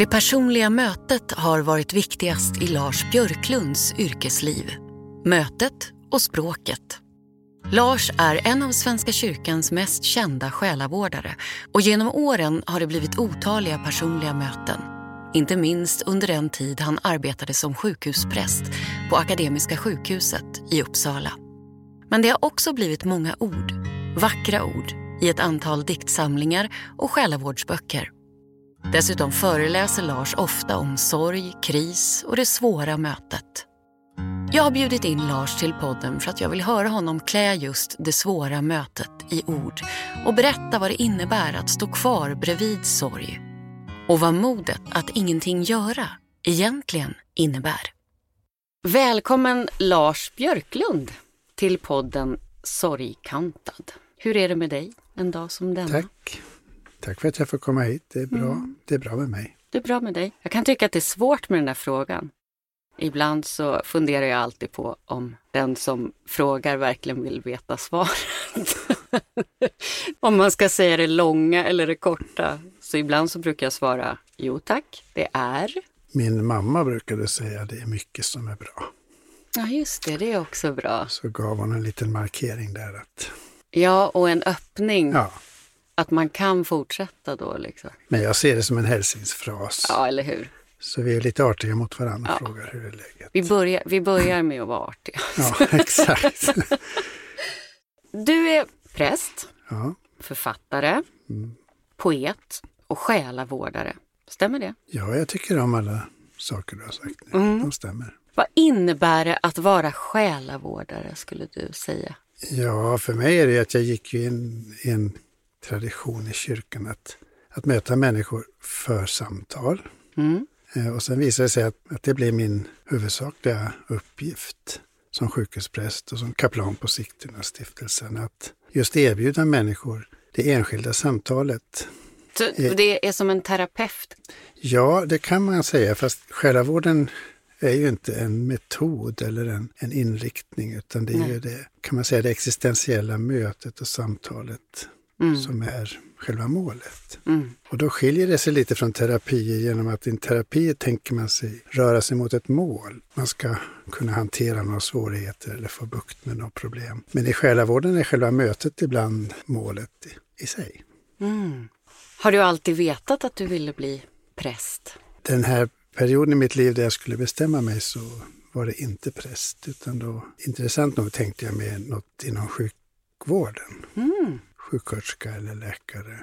Det personliga mötet har varit viktigast i Lars Björklunds yrkesliv. Mötet och språket. Lars är en av Svenska kyrkans mest kända själavårdare och genom åren har det blivit otaliga personliga möten. Inte minst under den tid han arbetade som sjukhuspräst på Akademiska sjukhuset i Uppsala. Men det har också blivit många ord, vackra ord, i ett antal diktsamlingar och själavårdsböcker. Dessutom föreläser Lars ofta om sorg, kris och det svåra mötet. Jag har bjudit in Lars till podden för att jag vill höra honom klä just det svåra mötet i ord och berätta vad det innebär att stå kvar bredvid sorg och vad modet att ingenting göra egentligen innebär. Välkommen Lars Björklund till podden Sorgkantad. Hur är det med dig en dag som denna? Tack. Tack för att jag får komma hit. Det är bra, mm. det är bra med mig. Det är bra med dig. Jag kan tycka att det är svårt med den där frågan. Ibland så funderar jag alltid på om den som frågar verkligen vill veta svaret. om man ska säga det långa eller det korta. Så ibland så brukar jag svara, jo tack, det är. Min mamma brukade säga, det är mycket som är bra. Ja, just det, det är också bra. Så gav hon en liten markering där att... Ja, och en öppning. Ja. Att man kan fortsätta då liksom. Men jag ser det som en hälsningsfras. Ja, eller hur. Så vi är lite artiga mot varandra och ja. frågar hur är läget. Vi börjar, vi börjar med att vara artiga. ja, exakt. du är präst, ja. författare, mm. poet och själavårdare. Stämmer det? Ja, jag tycker om alla saker du har sagt nu. Mm. De stämmer. Vad innebär det att vara själavårdare skulle du säga? Ja, för mig är det att jag gick in i en tradition i kyrkan att, att möta människor för samtal. Mm. Eh, och sen visade det sig att, att det blev min huvudsakliga uppgift som sjukhuspräst och som kaplan på Sigtuna-stiftelsen. Att just erbjuda människor det enskilda samtalet. Så det är som en terapeut? Ja, det kan man säga. Fast själavården är ju inte en metod eller en, en inriktning utan det är Nej. ju det, kan man säga, det existentiella mötet och samtalet mm. som är själva målet. Mm. Och då skiljer det sig lite från terapi genom att i en terapi tänker man sig röra sig mot ett mål. Man ska kunna hantera några svårigheter eller få bukt med några problem. Men i själavården är själva mötet ibland målet i, i sig. Mm. Har du alltid vetat att du ville bli präst? Den här perioden i mitt liv där jag skulle bestämma mig så var det inte präst, utan då, intressant nog tänkte jag med något inom sjukvården. Mm sjuksköterska eller läkare.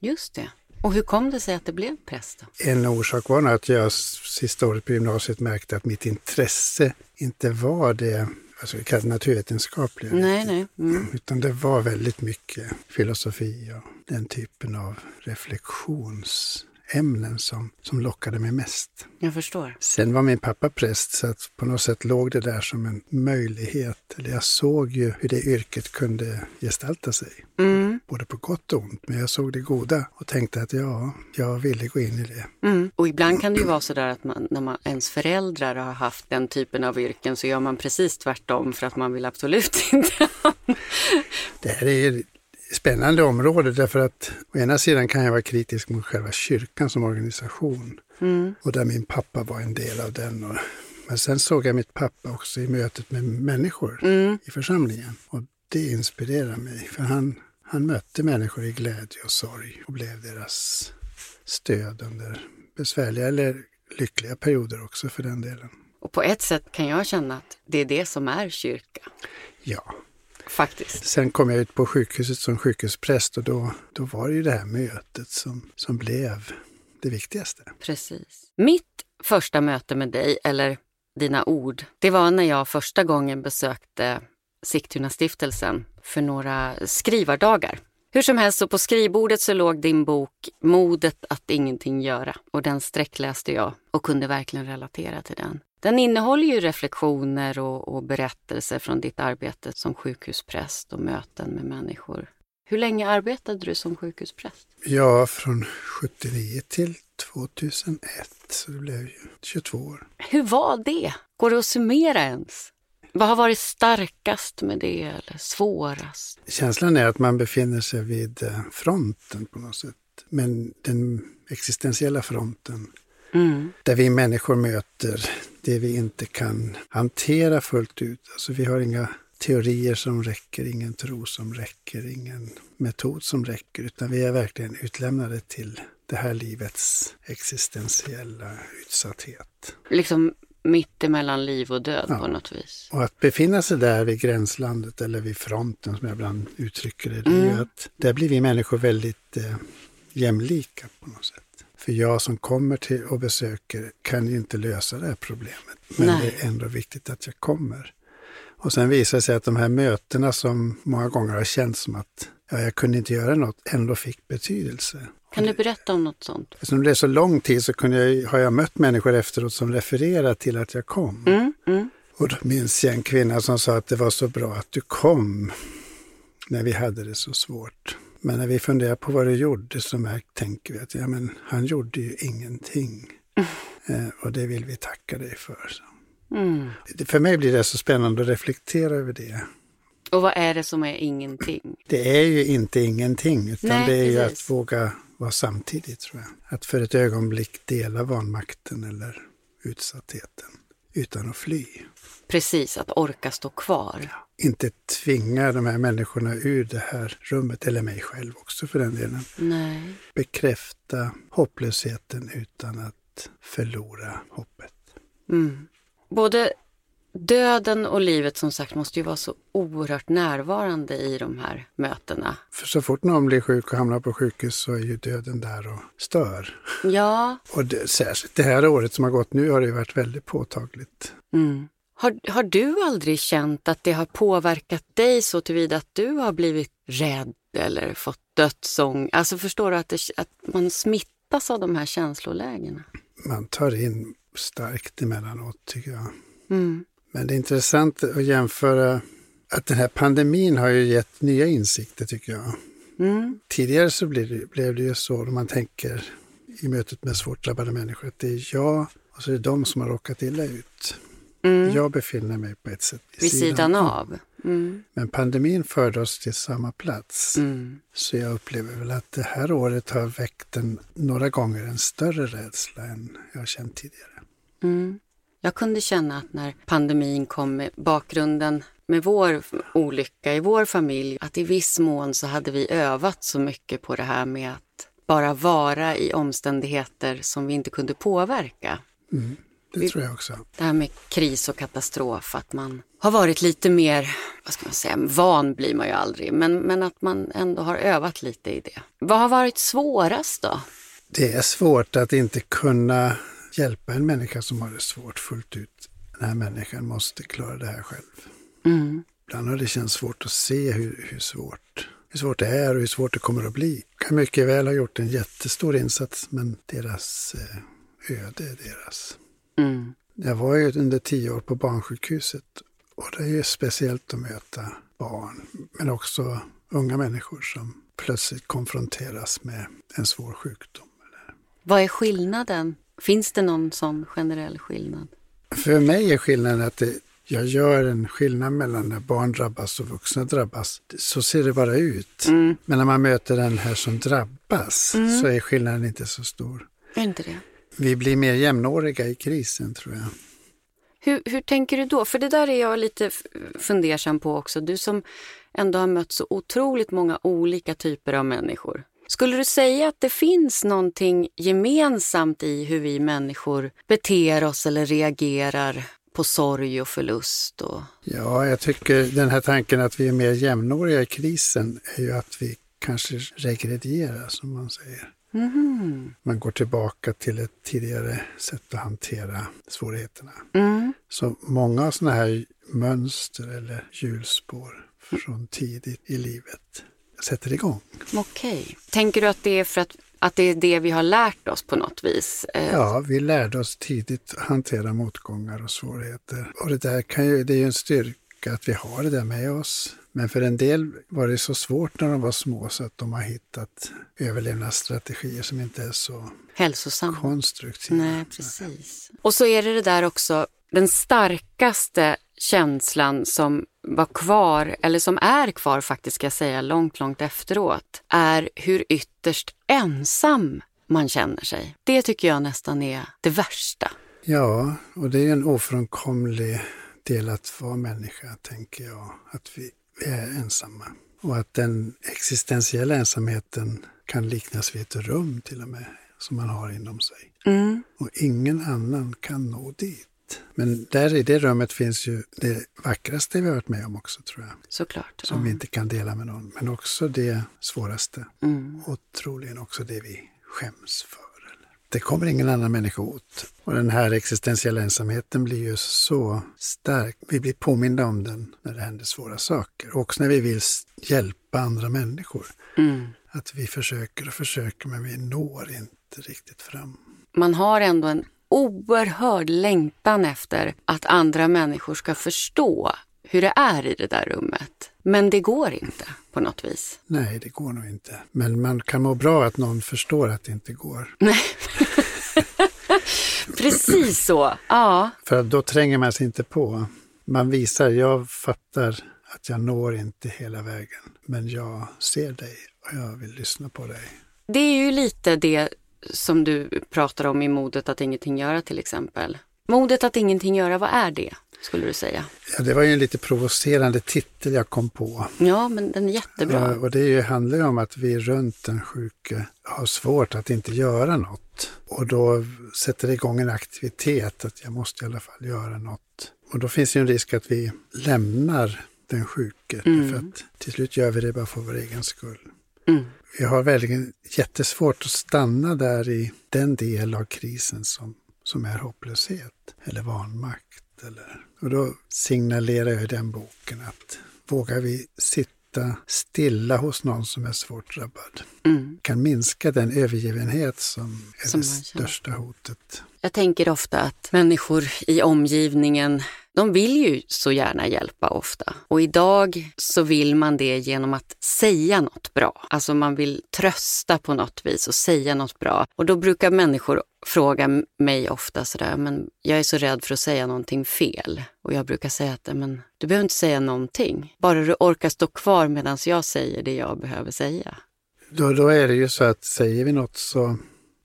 Just det. Och hur kom det sig att det blev präst? Då? En orsak var att jag sista året på gymnasiet märkte att mitt intresse inte var det alltså vi kallar det naturvetenskapliga. Nej, nej. Mm. Utan det var väldigt mycket filosofi och den typen av reflektions ämnen som, som lockade mig mest. Jag förstår. Sen var min pappa präst så att på något sätt låg det där som en möjlighet. Eller jag såg ju hur det yrket kunde gestalta sig. Mm. Både på gott och ont. Men jag såg det goda och tänkte att ja, jag ville gå in i det. Mm. Och ibland kan det ju vara så där att man, när man, ens föräldrar har haft den typen av yrken så gör man precis tvärtom för att man vill absolut inte. det här är spännande område därför att å ena sidan kan jag vara kritisk mot själva kyrkan som organisation. Mm. Och där min pappa var en del av den. Och, men sen såg jag mitt pappa också i mötet med människor mm. i församlingen. Och det inspirerar mig. För han, han mötte människor i glädje och sorg och blev deras stöd under besvärliga eller lyckliga perioder också för den delen. Och på ett sätt kan jag känna att det är det som är kyrka. Ja, Faktiskt. Sen kom jag ut på sjukhuset som sjukhuspräst och då, då var det ju det här mötet som, som blev det viktigaste. Precis. Mitt första möte med dig, eller dina ord, det var när jag första gången besökte Sigtuna-stiftelsen för några skrivardagar. Hur som helst, så på skrivbordet så låg din bok Modet att ingenting göra och den sträckläste jag och kunde verkligen relatera till den. Den innehåller ju reflektioner och, och berättelser från ditt arbete som sjukhuspräst och möten med människor. Hur länge arbetade du som sjukhuspräst? Ja, från 79 till 2001, så det blev ju 22 år. Hur var det? Går det att summera ens? Vad har varit starkast med det eller svårast? Känslan är att man befinner sig vid eh, fronten på något sätt. Men den existentiella fronten Mm. Där vi människor möter det vi inte kan hantera fullt ut. Alltså vi har inga teorier som räcker, ingen tro som räcker, ingen metod som räcker, utan vi är verkligen utlämnade till det här livets existentiella utsatthet. Liksom mitt emellan liv och död ja. på något vis. Och att befinna sig där vid gränslandet eller vid fronten som jag ibland uttrycker det, det är mm. ju att där blir vi människor väldigt eh, jämlika på något sätt. För jag som kommer till och besöker kan ju inte lösa det här problemet. Men Nej. det är ändå viktigt att jag kommer. Och sen visar det sig att de här mötena som många gånger har känts som att ja, jag kunde inte göra något, ändå fick betydelse. Kan du berätta om något sånt? Eftersom det är så lång tid så jag, har jag mött människor efteråt som refererar till att jag kom. Mm, mm. Och då minns jag en kvinna som sa att det var så bra att du kom när vi hade det så svårt. Men när vi funderar på vad du gjorde så tänker vi att ja, men han gjorde ju ingenting. Mm. Eh, och det vill vi tacka dig för. Mm. För mig blir det så spännande att reflektera över det. Och vad är det som är ingenting? Det är ju inte ingenting, utan Nej, det är precis. ju att våga vara samtidigt, tror jag. Att för ett ögonblick dela vanmakten eller utsattheten utan att fly. Precis, att orka stå kvar. Ja, inte tvinga de här människorna ur det här rummet, eller mig själv också för den delen. Nej. Bekräfta hopplösheten utan att förlora hoppet. Mm. Både döden och livet som sagt måste ju vara så oerhört närvarande i de här mötena. För så fort någon blir sjuk och hamnar på sjukhus så är ju döden där och stör. Ja. Och det, särskilt det här året som har gått nu har det varit väldigt påtagligt. Mm. Har, har du aldrig känt att det har påverkat dig så tillvida att du har blivit rädd eller fått dödsång? Alltså förstår du att, det, att man smittas av de här känslolägena? Man tar in starkt emellanåt tycker jag. Mm. Men det är intressant att jämföra att den här pandemin har ju gett nya insikter tycker jag. Mm. Tidigare så blev det, blev det ju så, om man tänker i mötet med svårt drabbade människor, att det är jag och så är det de som har råkat illa ut. Mm. Jag befinner mig på ett sätt vid, vid sidan, sidan av. Mm. Men pandemin förde oss till samma plats. Mm. Så jag upplever väl att det här året har väckt en, några gånger en större rädsla än jag känt tidigare. Mm. Jag kunde känna att när pandemin kom med bakgrunden med vår olycka i vår familj, att i viss mån så hade vi övat så mycket på det här med att bara vara i omständigheter som vi inte kunde påverka. Mm, det tror jag också. Det här med kris och katastrof, att man har varit lite mer, vad ska man säga, van blir man ju aldrig, men, men att man ändå har övat lite i det. Vad har varit svårast då? Det är svårt att inte kunna hjälpa en människa som har det svårt fullt ut. Den här människan måste klara det här själv. Mm. Ibland har det känts svårt att se hur, hur, svårt, hur svårt det är och hur svårt det kommer att bli. Kan mycket väl ha gjort en jättestor insats men deras eh, öde är deras. Mm. Jag var ju under tio år på barnsjukhuset och det är ju speciellt att möta barn men också unga människor som plötsligt konfronteras med en svår sjukdom. Vad är skillnaden Finns det någon sån generell skillnad? För mig är skillnaden att det, jag gör en skillnad mellan när barn drabbas och vuxna drabbas. Så ser det bara ut. Mm. Men när man möter den här som drabbas mm. så är skillnaden inte så stor. Är inte det? Vi blir mer jämnåriga i krisen tror jag. Hur, hur tänker du då? För det där är jag lite fundersam på också. Du som ändå har mött så otroligt många olika typer av människor. Skulle du säga att det finns någonting gemensamt i hur vi människor beter oss eller reagerar på sorg och förlust? Och... Ja, jag tycker den här tanken att vi är mer jämnåriga i krisen är ju att vi kanske regredierar, som man säger. Mm. Man går tillbaka till ett tidigare sätt att hantera svårigheterna. Mm. Så många sådana här mönster eller hjulspår från tidigt i livet sätter igång. Okej. Okay. Tänker du att det är för att, att det är det vi har lärt oss på något vis? Eh, ja, vi lärde oss tidigt hantera motgångar och svårigheter. Och det där kan ju, det är ju en styrka att vi har det där med oss. Men för en del var det så svårt när de var små så att de har hittat överlevnadsstrategier som inte är så Hälsosamma. konstruktiva. Nej, precis. Och så är det det där också, den starkaste känslan som var kvar, eller som är kvar faktiskt ska jag säga, långt, långt efteråt, är hur ytterst ensam man känner sig. Det tycker jag nästan är det värsta. Ja, och det är en ofrånkomlig del att vara människa, tänker jag. Att vi, vi är ensamma. Och att den existentiella ensamheten kan liknas vid ett rum till och med, som man har inom sig. Mm. Och ingen annan kan nå dit. Men där i det rummet finns ju det vackraste vi har varit med om också, tror jag. Såklart. Som ja. vi inte kan dela med någon. Men också det svåraste. Mm. Och troligen också det vi skäms för. Det kommer ingen annan människa åt. Och den här existentiella ensamheten blir ju så stark. Vi blir påminda om den när det händer svåra saker. Och också när vi vill hjälpa andra människor. Mm. Att vi försöker och försöker men vi når inte riktigt fram. Man har ändå en oerhörd längtan efter att andra människor ska förstå hur det är i det där rummet. Men det går inte på något vis. Nej, det går nog inte. Men man kan må bra att någon förstår att det inte går. Nej. Precis så. Ja. För då tränger man sig inte på. Man visar, jag fattar att jag når inte hela vägen. Men jag ser dig och jag vill lyssna på dig. Det är ju lite det som du pratar om i modet att ingenting göra till exempel. Modet att ingenting göra, vad är det? Skulle du säga? Ja, det var ju en lite provocerande titel jag kom på. Ja, men den är jättebra. Ja, och det ju, handlar ju om att vi runt den sjuke har svårt att inte göra något. Och då sätter det igång en aktivitet att jag måste i alla fall göra något. Och då finns ju en risk att vi lämnar den sjuke. Mm. För att till slut gör vi det bara för vår egen skull. Mm. Vi har verkligen jättesvårt att stanna där i den del av krisen som, som är hopplöshet eller vanmakt. Eller, och då signalerar jag i den boken att vågar vi sitta stilla hos någon som är svårt drabbad Mm. kan minska den övergivenhet som är Som det största hotet. Jag tänker ofta att människor i omgivningen, de vill ju så gärna hjälpa ofta. Och idag så vill man det genom att säga något bra. Alltså man vill trösta på något vis och säga något bra. Och då brukar människor fråga mig ofta sådär, men jag är så rädd för att säga någonting fel. Och jag brukar säga att, men du behöver inte säga någonting. Bara du orkar stå kvar medan jag säger det jag behöver säga. Då, då är det ju så att säger vi något så,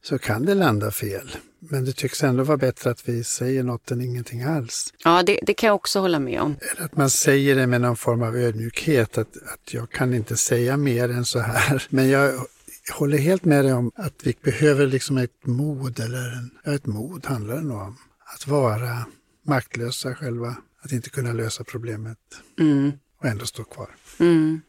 så kan det landa fel. Men det tycks ändå vara bättre att vi säger något än ingenting alls. Ja, det, det kan jag också hålla med om. Eller att man säger det med någon form av ödmjukhet, att, att jag kan inte säga mer än så här. Men jag håller helt med dig om att vi behöver liksom ett mod, eller en, ett mod handlar det nog om. Att vara maktlösa själva, att inte kunna lösa problemet Mm, och ändå stå kvar. mm.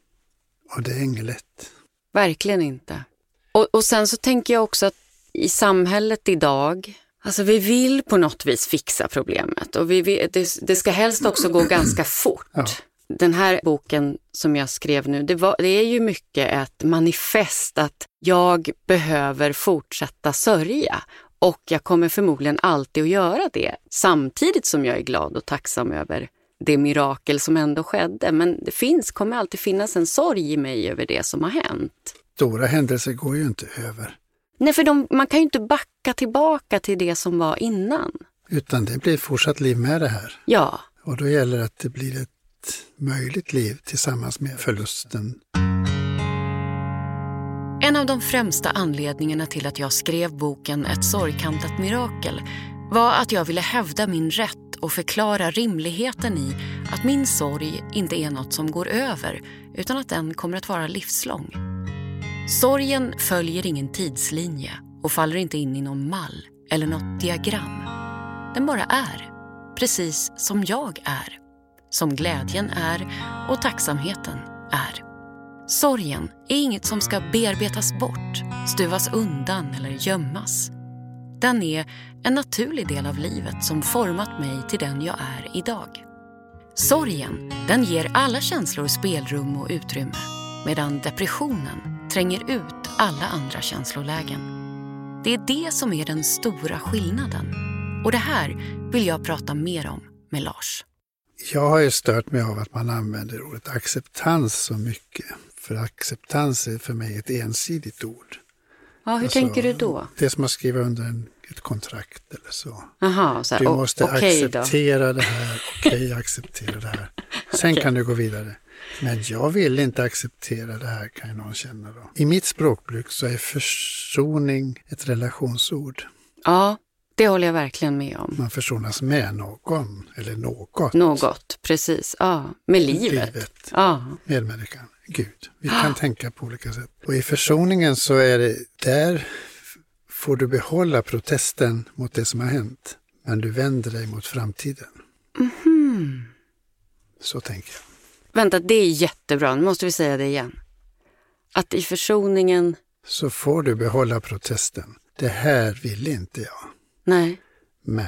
Och det är inget lätt. Verkligen inte. Och, och sen så tänker jag också att i samhället idag, alltså vi vill på något vis fixa problemet och vi, vill- det, det ska helst också gå ganska fort. Ja. Den här boken som jag skrev nu, det, var, det är ju mycket ett manifest att jag behöver fortsätta sörja och jag kommer förmodligen alltid att göra det samtidigt som jag är glad och tacksam över det mirakel som ändå skedde. Men det finns, kommer alltid finnas en sorg i mig över det som har hänt. Stora händelser går ju inte över. Nej, för de, man kan ju inte backa tillbaka till det som var innan. Utan det blir fortsatt liv med det här. Ja, Och då gäller det att det blir ett möjligt liv tillsammans med förlusten. En av de främsta anledningarna till att jag skrev boken Ett sorgkantat mirakel var att jag ville hävda min rätt och förklara rimligheten i att min sorg inte är något som går över utan att den kommer att vara livslång. Sorgen följer ingen tidslinje och faller inte in i någon mall eller något diagram. Den bara är, precis som jag är. Som glädjen är och tacksamheten är. Sorgen är inget som ska bearbetas bort, stuvas undan eller gömmas. Den är en naturlig del av livet som format mig till den jag är idag. Sorgen, den ger alla känslor spelrum och utrymme medan depressionen tränger ut alla andra känslolägen. Det är det som är den stora skillnaden. Och det här vill jag prata mer om med Lars. Jag har ju stört mig av att man använder ordet acceptans så mycket. För acceptans är för mig ett ensidigt ord. Ja, hur Alltså, tänker du då? Det är som att skriva under en, ett kontrakt eller så. Aha, så här, Du måste då. acceptera det här, okej, acceptera det här. Sen Okej. kan du gå vidare. Men jag vill inte acceptera det här kan ju någon känna då. I mitt språkbruk så är försoning ett relationsord. Ja, det håller jag verkligen med om. Man försonas med någon eller något. Något, precis. Ja, med livet. Livet, Ja, medmänniskan, Gud. Vi kan tänka på olika sätt. Och i försoningen så är det, där får du behålla protesten mot det som har hänt. Men du vänder dig mot framtiden. Så tänker jag. Vänta, det är jättebra. Nu måste vi säga det igen. Att i försoningen, Så får du behålla protesten. Det här vill inte jag. nej, Men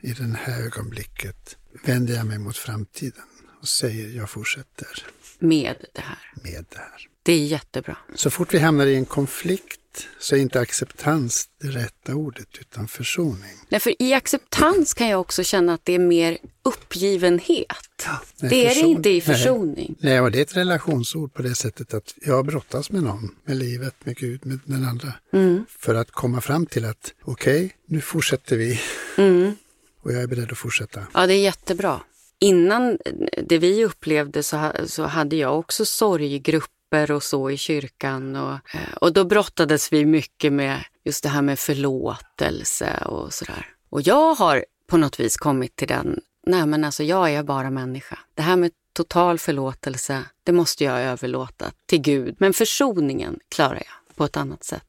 i det här ögonblicket vänder jag mig mot framtiden och säger jag fortsätter med det här. med det här. Det är jättebra. Så fort vi hamnar i en konflikt så är inte acceptans det rätta ordet utan försoning. Nej, för i acceptans kan jag också känna att det är mer uppgivenhet. Nej, det är det inte i Nej. försoning. Nej, och det är ett relationsord på det sättet att jag brottas med någon, med livet, med Gud, med den andra. Mm. För att komma fram till att okej, nu fortsätter vi. Mm. Och jag är beredd att fortsätta. Ja, det är jättebra. Innan det vi upplevde så, så hade jag också sorggrupper och så i kyrkan. Och, eh, och då brottades vi mycket med just det här med förlåtelse och sådär. Och jag har på något vis kommit till den, nej men alltså jag är bara människa. Det här med total förlåtelse, det måste jag överlåta till Gud. Men försoningen klarar jag på ett annat sätt.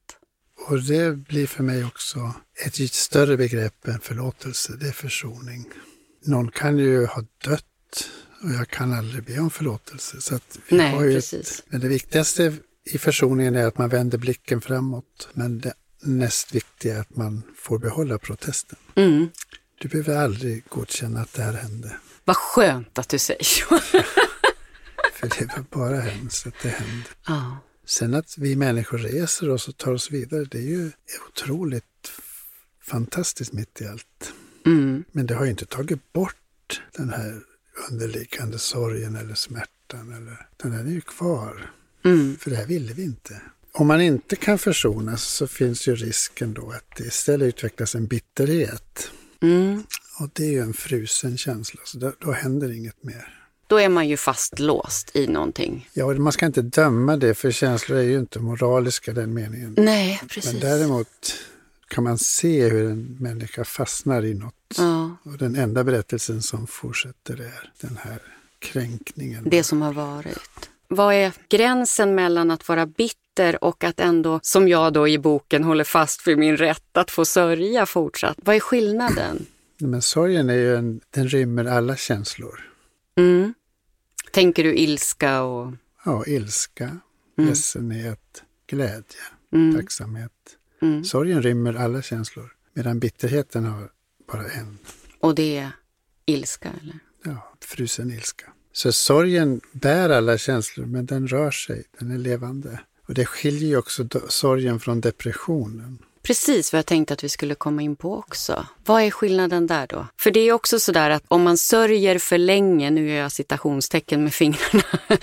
Och det blir för mig också ett större begrepp än förlåtelse, det är försoning. Någon kan ju ha dött och jag kan aldrig be om förlåtelse. Så vi Nej, har ju precis. Ett, men det viktigaste i försoningen är att man vänder blicken framåt. Men det näst viktiga är att man får behålla protesten. Mm. Du behöver aldrig godkänna att det här hände. Vad skönt att du säger så. För det var bara hemskt att det hände. ja. Sen att vi människor reser oss och tar oss vidare, det är ju otroligt fantastiskt mitt i allt. Mm. Men det har ju inte tagit bort den här underliggande sorgen eller smärtan. Eller, den är ju kvar. Mm. För det här ville vi inte. Om man inte kan försonas så finns ju risken då att det istället utvecklas en bitterhet. Mm. Och det är ju en frusen känsla, så då, då händer inget mer. Då är man ju fastlåst i någonting. Ja, och man ska inte döma det, för känslor är ju inte moraliska i den meningen. Nej, precis. Men däremot kan man se hur en människa fastnar i något. Ja, Och den enda berättelsen som fortsätter är den här kränkningen. det som har varit. Vad är gränsen mellan att vara bitter och att ändå, som jag då i boken, håller fast vid min rätt att få sörja fortsatt? Vad är skillnaden? Men sorgen är ju en, den rymmer alla känslor. Mm. Tänker du ilska och... Ja, ilska, Mm. ledsenhet, glädje, Mm. tacksamhet. Mm. Sorgen rymmer alla känslor, medan bitterheten har bara en. Och det är ilska, eller? Ja, frusen ilska. Så sorgen bär alla känslor, men den rör sig, den är levande. Och det skiljer ju också sorgen från depressionen. Precis vad jag tänkte att vi skulle komma in på också. Vad är skillnaden där då? För det är också sådär att om man sörjer för länge, nu gör jag citationstecken med fingrarna,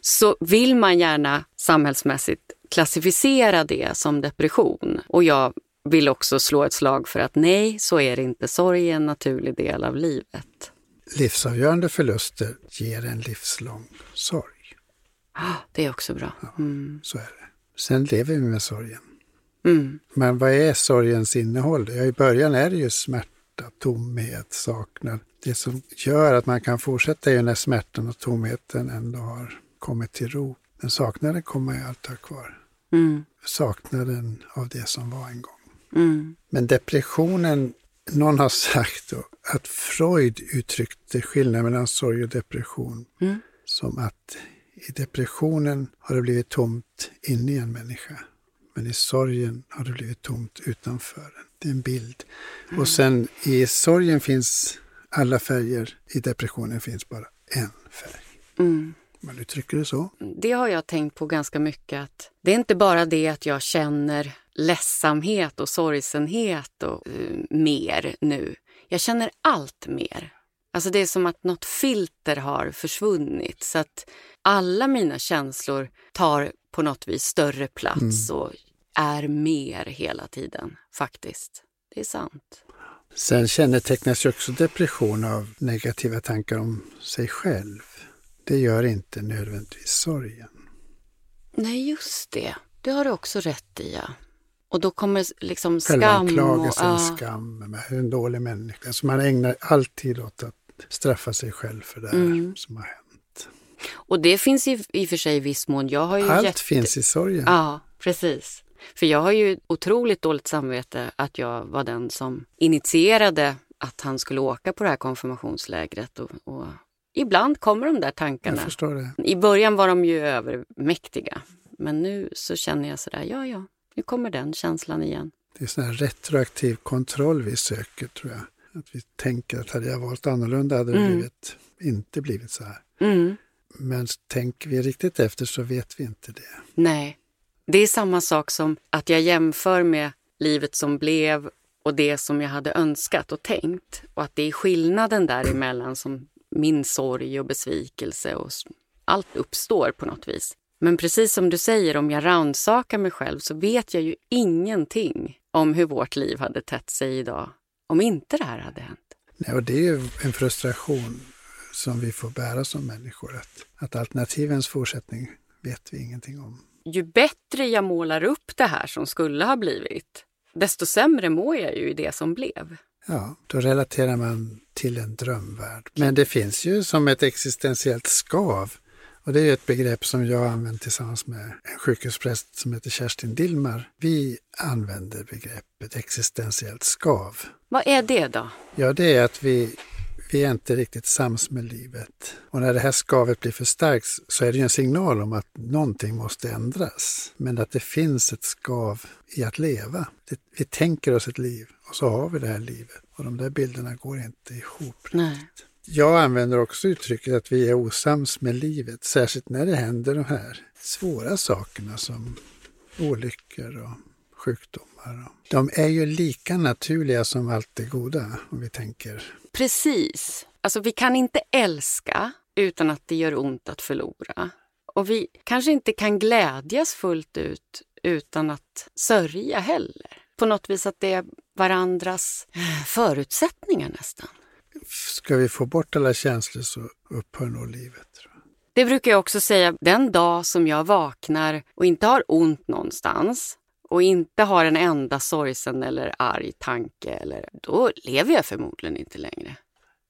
så vill man gärna samhällsmässigt klassificera det som depression. Och jag vill också slå ett slag för att nej, så är det inte. Sorg är en naturlig del av livet. Livsavgörande förluster ger en livslång sorg. Ah, Det är också bra. Mm. Så är det. Sen lever vi med sorgen. Mm. Men vad är sorgens innehåll? Ja, I början är det ju smärta, tomhet, saknad. Det som gör att man kan fortsätta är ju när smärtan och tomheten ändå har kommit till ro. Men saknaden kommer ju alltid ha kvar. Mm. Saknaden av det som var en gång. Mm. Men depressionen, någon har sagt då, att Freud uttryckte skillnaden mellan sorg och depression Mm. som att i depressionen har det blivit tomt inne i en människa. Men i sorgen har det blivit tomt utanför den. Det är en bild. Och sen i sorgen finns alla färger, i depressionen finns bara en färg. Mm. Man uttrycker det så. Det har jag tänkt på ganska mycket. Att det är inte bara det att jag känner ledsamhet och sorgsenhet och eh, mer nu. Jag känner allt mer. Alltså det är som att något filter har försvunnit så att alla mina känslor tar på något vis större plats och är mer hela tiden faktiskt. Det är sant. Sen kännetecknas ju också depression av negativa tankar om sig själv. Det gör inte nödvändigtvis sorgen. Nej, just det. Det har du också rätt i, ja. Och då kommer liksom skam och... Ja. skam, med en dålig människa. Så man ägnar alltid åt att straffa sig själv för det här Mm. som har hänt. Och det finns i, i och för sig i viss mån. Jag har ju Allt jätte- finns i sorgen. Ja, precis. För jag har ju otroligt dåligt samvete att jag var den som initierade att han skulle åka på det här konfirmationslägret. Och, och ibland kommer de där Jag tankarna. förstår det. I början var de ju övermäktiga. Men nu så känner jag sådär, ja ja, nu kommer den känslan igen. Det är sån här retroaktiv kontroll vi söker tror jag. Att vi tänker att hade jag valt annorlunda hade det Mm. blivit, inte blivit så här. Mm. Men tänker vi riktigt efter så vet vi inte det. Nej, det är samma sak som att jag jämför med livet som blev och det som jag hade önskat och tänkt. Och att det är skillnaden däremellan som min sorg och besvikelse och allt uppstår på något vis. Men precis som du säger, om jag rannsakar mig själv så vet jag ju ingenting om hur vårt liv hade tätt sig idag om inte det här hade hänt. Nej, och det är ju en frustration som vi får bära som människor. Att, att alternativens fortsättning vet vi ingenting om. Ju bättre jag målar upp det här som skulle ha blivit, desto sämre mår jag ju i det som blev. Ja, då relaterar man till en drömvärld. Men det finns ju som ett existentiellt skav. Och det är ett begrepp som jag använder tillsammans med en sjukhuspräst som heter Kerstin Dillmar. Vi använder begreppet existentiellt skav. Vad är det då? Ja, det är att vi, vi är inte riktigt sams med livet. Och när det här skavet blir för starkt så är det ju en signal om att någonting måste ändras. Men att det finns ett skav i att leva. Det, vi tänker oss ett liv och så har vi det här livet. Och de där bilderna går inte ihop. Nej. Jag använder också uttrycket att vi är osams med livet, särskilt när det händer de här svåra sakerna som olyckor och sjukdomar. De är ju lika naturliga som allt det goda, om vi tänker. Precis. Alltså vi kan inte älska utan att det gör ont att förlora. Och vi kanske inte kan glädjas fullt ut utan att sörja heller. På något vis att det är varandras förutsättningar nästan. Ska vi få bort alla känslor så upphör nog livet. Det brukar jag också säga, den dag som jag vaknar och inte har ont någonstans och inte har en enda sorgsen eller arg tanke, eller, då lever jag förmodligen inte längre.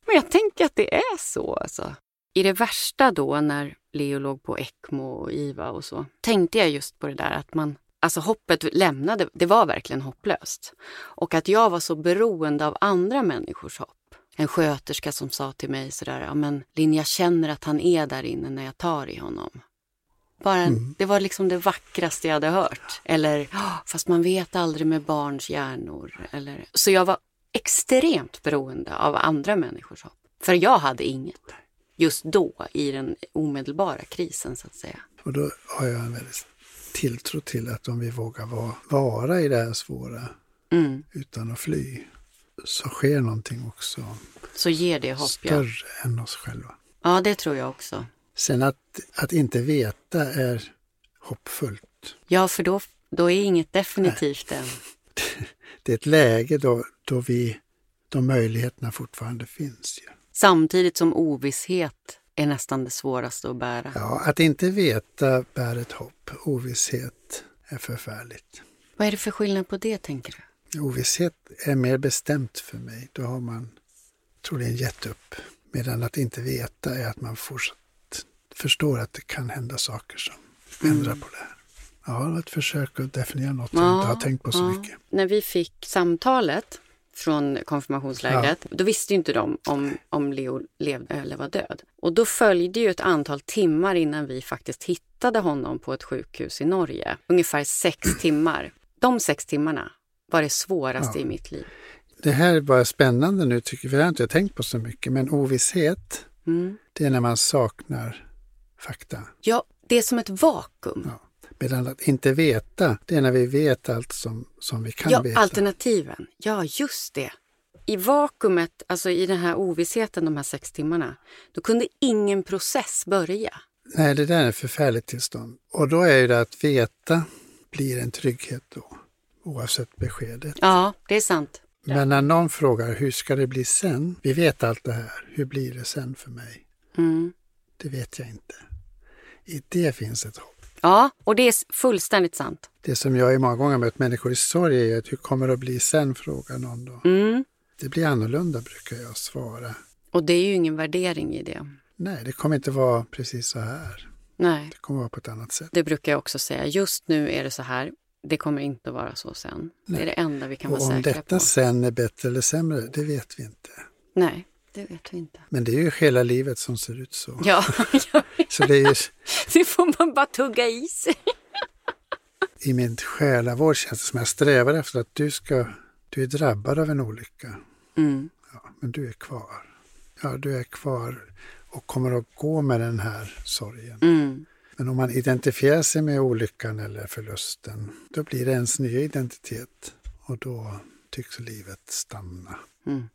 Men jag tänker att det är så. Alltså. I det värsta då, när Leo låg på ECMO och IVA och så, tänkte jag just på det där att man Alltså hoppet lämnade, det var verkligen hopplöst. Och att jag var så beroende av andra människors hopp. En sköterska som sa till mig sådär, ja men Linn, jag känner att han är där inne när jag tar i honom. Bara, Mm. Det var liksom det vackraste jag hade hört. Eller, "Ja, fast man vet aldrig med barns hjärnor. Eller, så jag var extremt beroende av andra människors hopp. För jag hade inget. Just då, i den omedelbara krisen så att säga. Och då har jag en väldigt tilltro till att om vi vågar vara, vara i det här svåra Mm. utan att fly så sker någonting också Så ger det hopp, ja. större än oss själva. Ja, det tror jag också. Sen att, att inte veta är hoppfullt. Ja, för då, då är inget definitivt än. Det är ett läge då, då, vi, då möjligheterna fortfarande finns. Ju. Samtidigt som ovisshet är nästan det svåraste att bära. Ja, att inte veta bär ett hopp. Ovisshet är förfärligt. Vad är det för skillnad på det, tänker du? Ovisshet är mer bestämt för mig. Då har man troligen gett upp. Medan att inte veta är att man fortsatt förstår att det kan hända saker som ändrar på det här. Ja, det var ett försök att definiera något som jag inte har tänkt på så ja. mycket. När vi fick samtalet från konfirmationslägret, då visste ju inte de om, om Leo levde eller var död. Och då följde ju ett antal timmar innan vi faktiskt hittade honom på ett sjukhus i Norge. Ungefär sex timmar. De sex timmarna var det svåraste Ja. i mitt liv. Det här är bara spännande nu tycker jag. för Det har jag inte tänkt på så mycket. Men ovisshet, Mm. det är när man saknar fakta. Ja, det är som ett vakuum. Ja. Medan att inte veta, det är när vi vet allt som, som vi kan Ja, veta. alternativen. Ja, just det. I vakuumet, alltså i den här ovissheten de här sex timmarna, då kunde ingen process börja. Nej, det där är ett förfärligt tillstånd. Och då är ju det att veta blir en trygghet då, oavsett beskedet. Ja, det är sant. Men när någon frågar hur ska det bli sen? Vi vet allt det här. Hur blir det sen för mig? Mm. Det vet jag inte. I det finns ett hopp. Ja, och det är fullständigt sant. Det som jag i många gånger mött människor i sorg är att hur kommer det att bli sen, frågar någon då. Mm. Det blir annorlunda brukar jag svara. Och det är ju ingen värdering i det. Nej, det kommer inte vara precis så här. Nej, Det kommer vara på ett annat sätt. det brukar jag också säga. Just nu är det så här. Det kommer inte att vara så sen. Det är det enda vi kan Och vara om säkra detta på. sen är bättre eller sämre, det vet vi inte. Nej, det vet vi inte. Men det är ju hela livet som ser ut så. Ja, Så det är ju, det får man bara tugga i sig. i min själavård känns det som jag strävar efter att du ska, du är drabbad av en olycka. Mm. Ja, men du är kvar. Ja, du är kvar och kommer att gå med den här sorgen. Mm. Men om man identifierar sig med olyckan eller förlusten, då blir det ens nya identitet. Och då tycks livet stanna. Mm.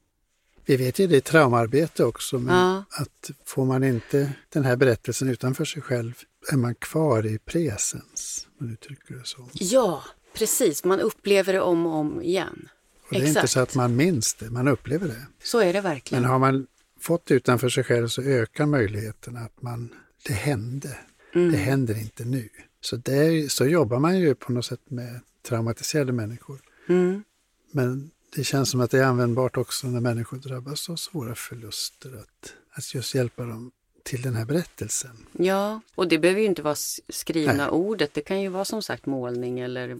Vi vet ju det i traumaarbete också, men Ja. att får man inte den här berättelsen utanför sig själv är man kvar i presens, om du uttrycker det så. Ja, precis. Man upplever det om och om igen. Och det är inte så att man minns det, man upplever det. Så är det verkligen. Men har man fått det utanför sig själv så ökar möjligheten att man, det hände. Mm. Det händer inte nu. Så, det är, så jobbar man ju på något sätt med traumatiserade människor. Mm. Men det känns som att det är användbart också när människor drabbas av svåra förluster. Att, att just hjälpa dem till den här berättelsen. Ja, och det behöver ju inte vara skrivna Nej. ordet. Det kan ju vara som sagt målning eller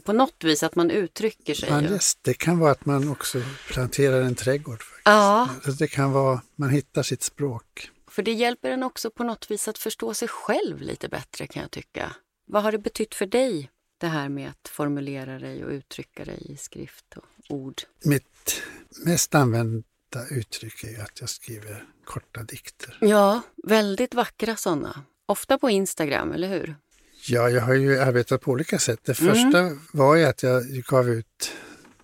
på något vis att man uttrycker sig. Man, yes, det kan vara att man också planterar en trädgård. Faktiskt. Ja. Alltså, Det kan vara man hittar sitt språk. För det hjälper en också på något vis att förstå sig själv lite bättre kan jag tycka. Vad har det betytt för dig, det här med att formulera dig och uttrycka dig i skrift och ord? Mitt mest använda uttryck är att jag skriver korta dikter. Ja, väldigt vackra sådana. Ofta på Instagram, eller hur? Ja, jag har ju arbetat på olika sätt. Det första var ju att jag gav ut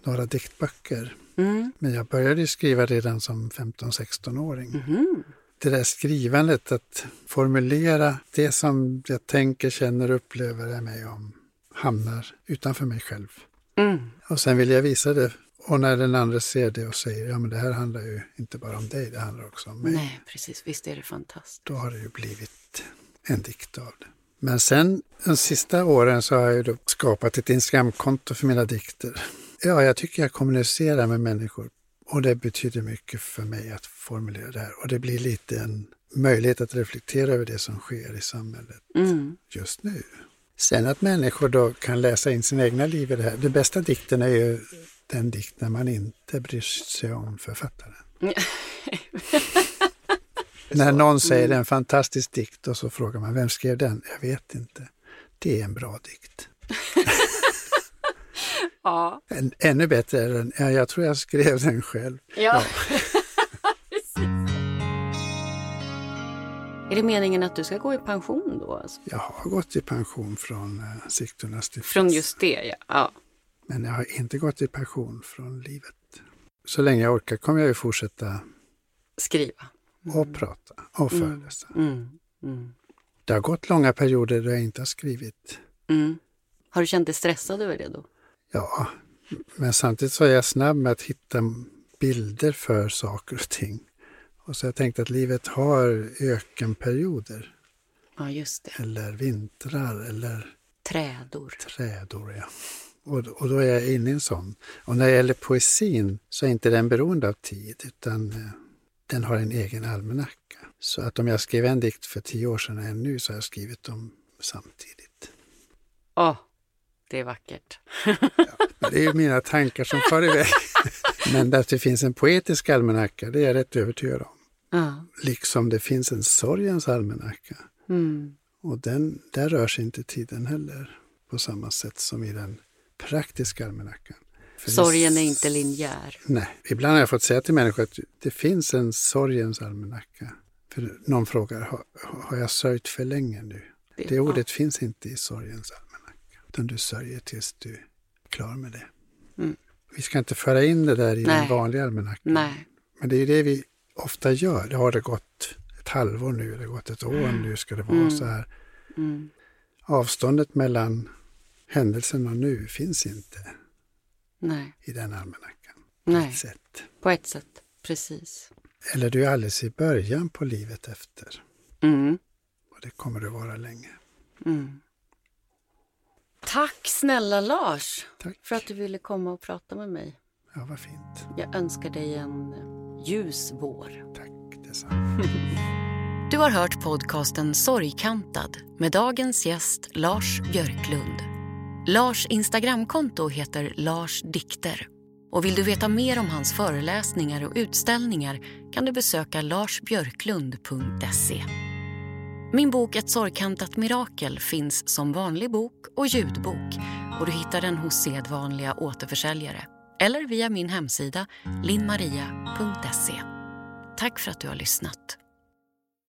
några diktböcker. Mm. Men jag började skriva redan som 15-16-åring. Mhm. Det där skrivandet, att formulera det som jag tänker, känner och upplever är med om, hamnar utanför mig själv. Mm. Och sen vill jag visa det. Och när den andra ser det och säger, ja men det här handlar ju inte bara om dig, det handlar också om mig. Nej, precis. Visst är det fantastiskt. Då har det ju blivit en dikt av det. Men sen de sista åren så har jag ju då skapat ett Instagramkonto för mina dikter. Ja, jag tycker jag kommunicerar med människor och det betyder mycket för mig att formulera det här. Och det blir lite en möjlighet att reflektera över det som sker i samhället Mm. just nu. Sen att människor då kan läsa in sina egna liv i det här. Det bästa dikten är ju den dikt när man inte bryr sig om författaren. När någon säger det är en fantastisk dikt och så frågar man vem skrev den? Jag vet inte. Det är en bra dikt. Ja. Ännu bättre är den, ja, jag tror jag skrev den själv. ja. Precis. Är det meningen att du ska gå i pension då? Alltså? Jag har gått i pension från eh, Sigtuna stiftelse. Från just det, ja. ja. Men jag har inte gått i pension från livet. Så länge jag orkar kommer jag ju fortsätta Skriva. och prata och föreläsa. Mm. Mm. Det har gått långa perioder då jag inte har skrivit. Mm. Har du känt dig stressad över det då? Ja, men samtidigt så är jag snabb med att hitta bilder för saker och ting. Och så jag tänkt att livet har ökenperioder Ja, just det. eller vintrar eller Trädor. trädor. Ja. Och, och då är jag inne i en sån. Och när det gäller poesin så är inte den beroende av tid utan eh, den har en egen almanacka. Så att om jag skrev en dikt för tio år sedan än nu så har jag skrivit dem samtidigt. Åh, det är vackert. Men Det är mina tankar som far iväg. Men att det finns en poetisk almanacka, det är jag rätt övertygad om. Ja. Liksom det finns en sorgens almanacka. Mm. Och den, där rör sig inte tiden heller på samma sätt som i den praktiska almanackan. För det- Sorgen är inte linjär. Nej, ibland har jag fått säga till människor att det finns en sorgens almanacka. För någon frågar, har, har jag sörjt för länge nu? Det ordet finns inte i sorgens almanacka. Utan du sörjer tills du är klar med det. Mm. Vi ska inte föra in det där i Nej. den vanliga almanackan. Nej. Men det är ju det vi ofta gör. Det har det gått ett halvår nu, det har gått ett år nu, ska det vara Mm. så här. Mm. Avståndet mellan händelsen och nu finns inte Nej. i den almanackan. På Nej. ett sätt. På ett sätt. Precis. Eller du är alldeles i början på livet efter. Mm. Och det kommer det vara länge. Tack snälla Lars Tack. för att du ville komma och prata med mig. Ja, vad fint. Jag önskar dig en eh, ljus vår. Tack detsamma. Du har hört podcasten Sorgkantad med dagens gäst Lars Björklund. Lars Instagramkonto heter Lars Dikter. Och vill du veta mer om hans föreläsningar och utställningar kan du besöka larsbjörklund.se. Min bok Ett sorgkantat mirakel finns som vanlig bok och ljudbok och du hittar den hos sedvanliga återförsäljare eller via min hemsida linmaria.se. Tack för att du har lyssnat.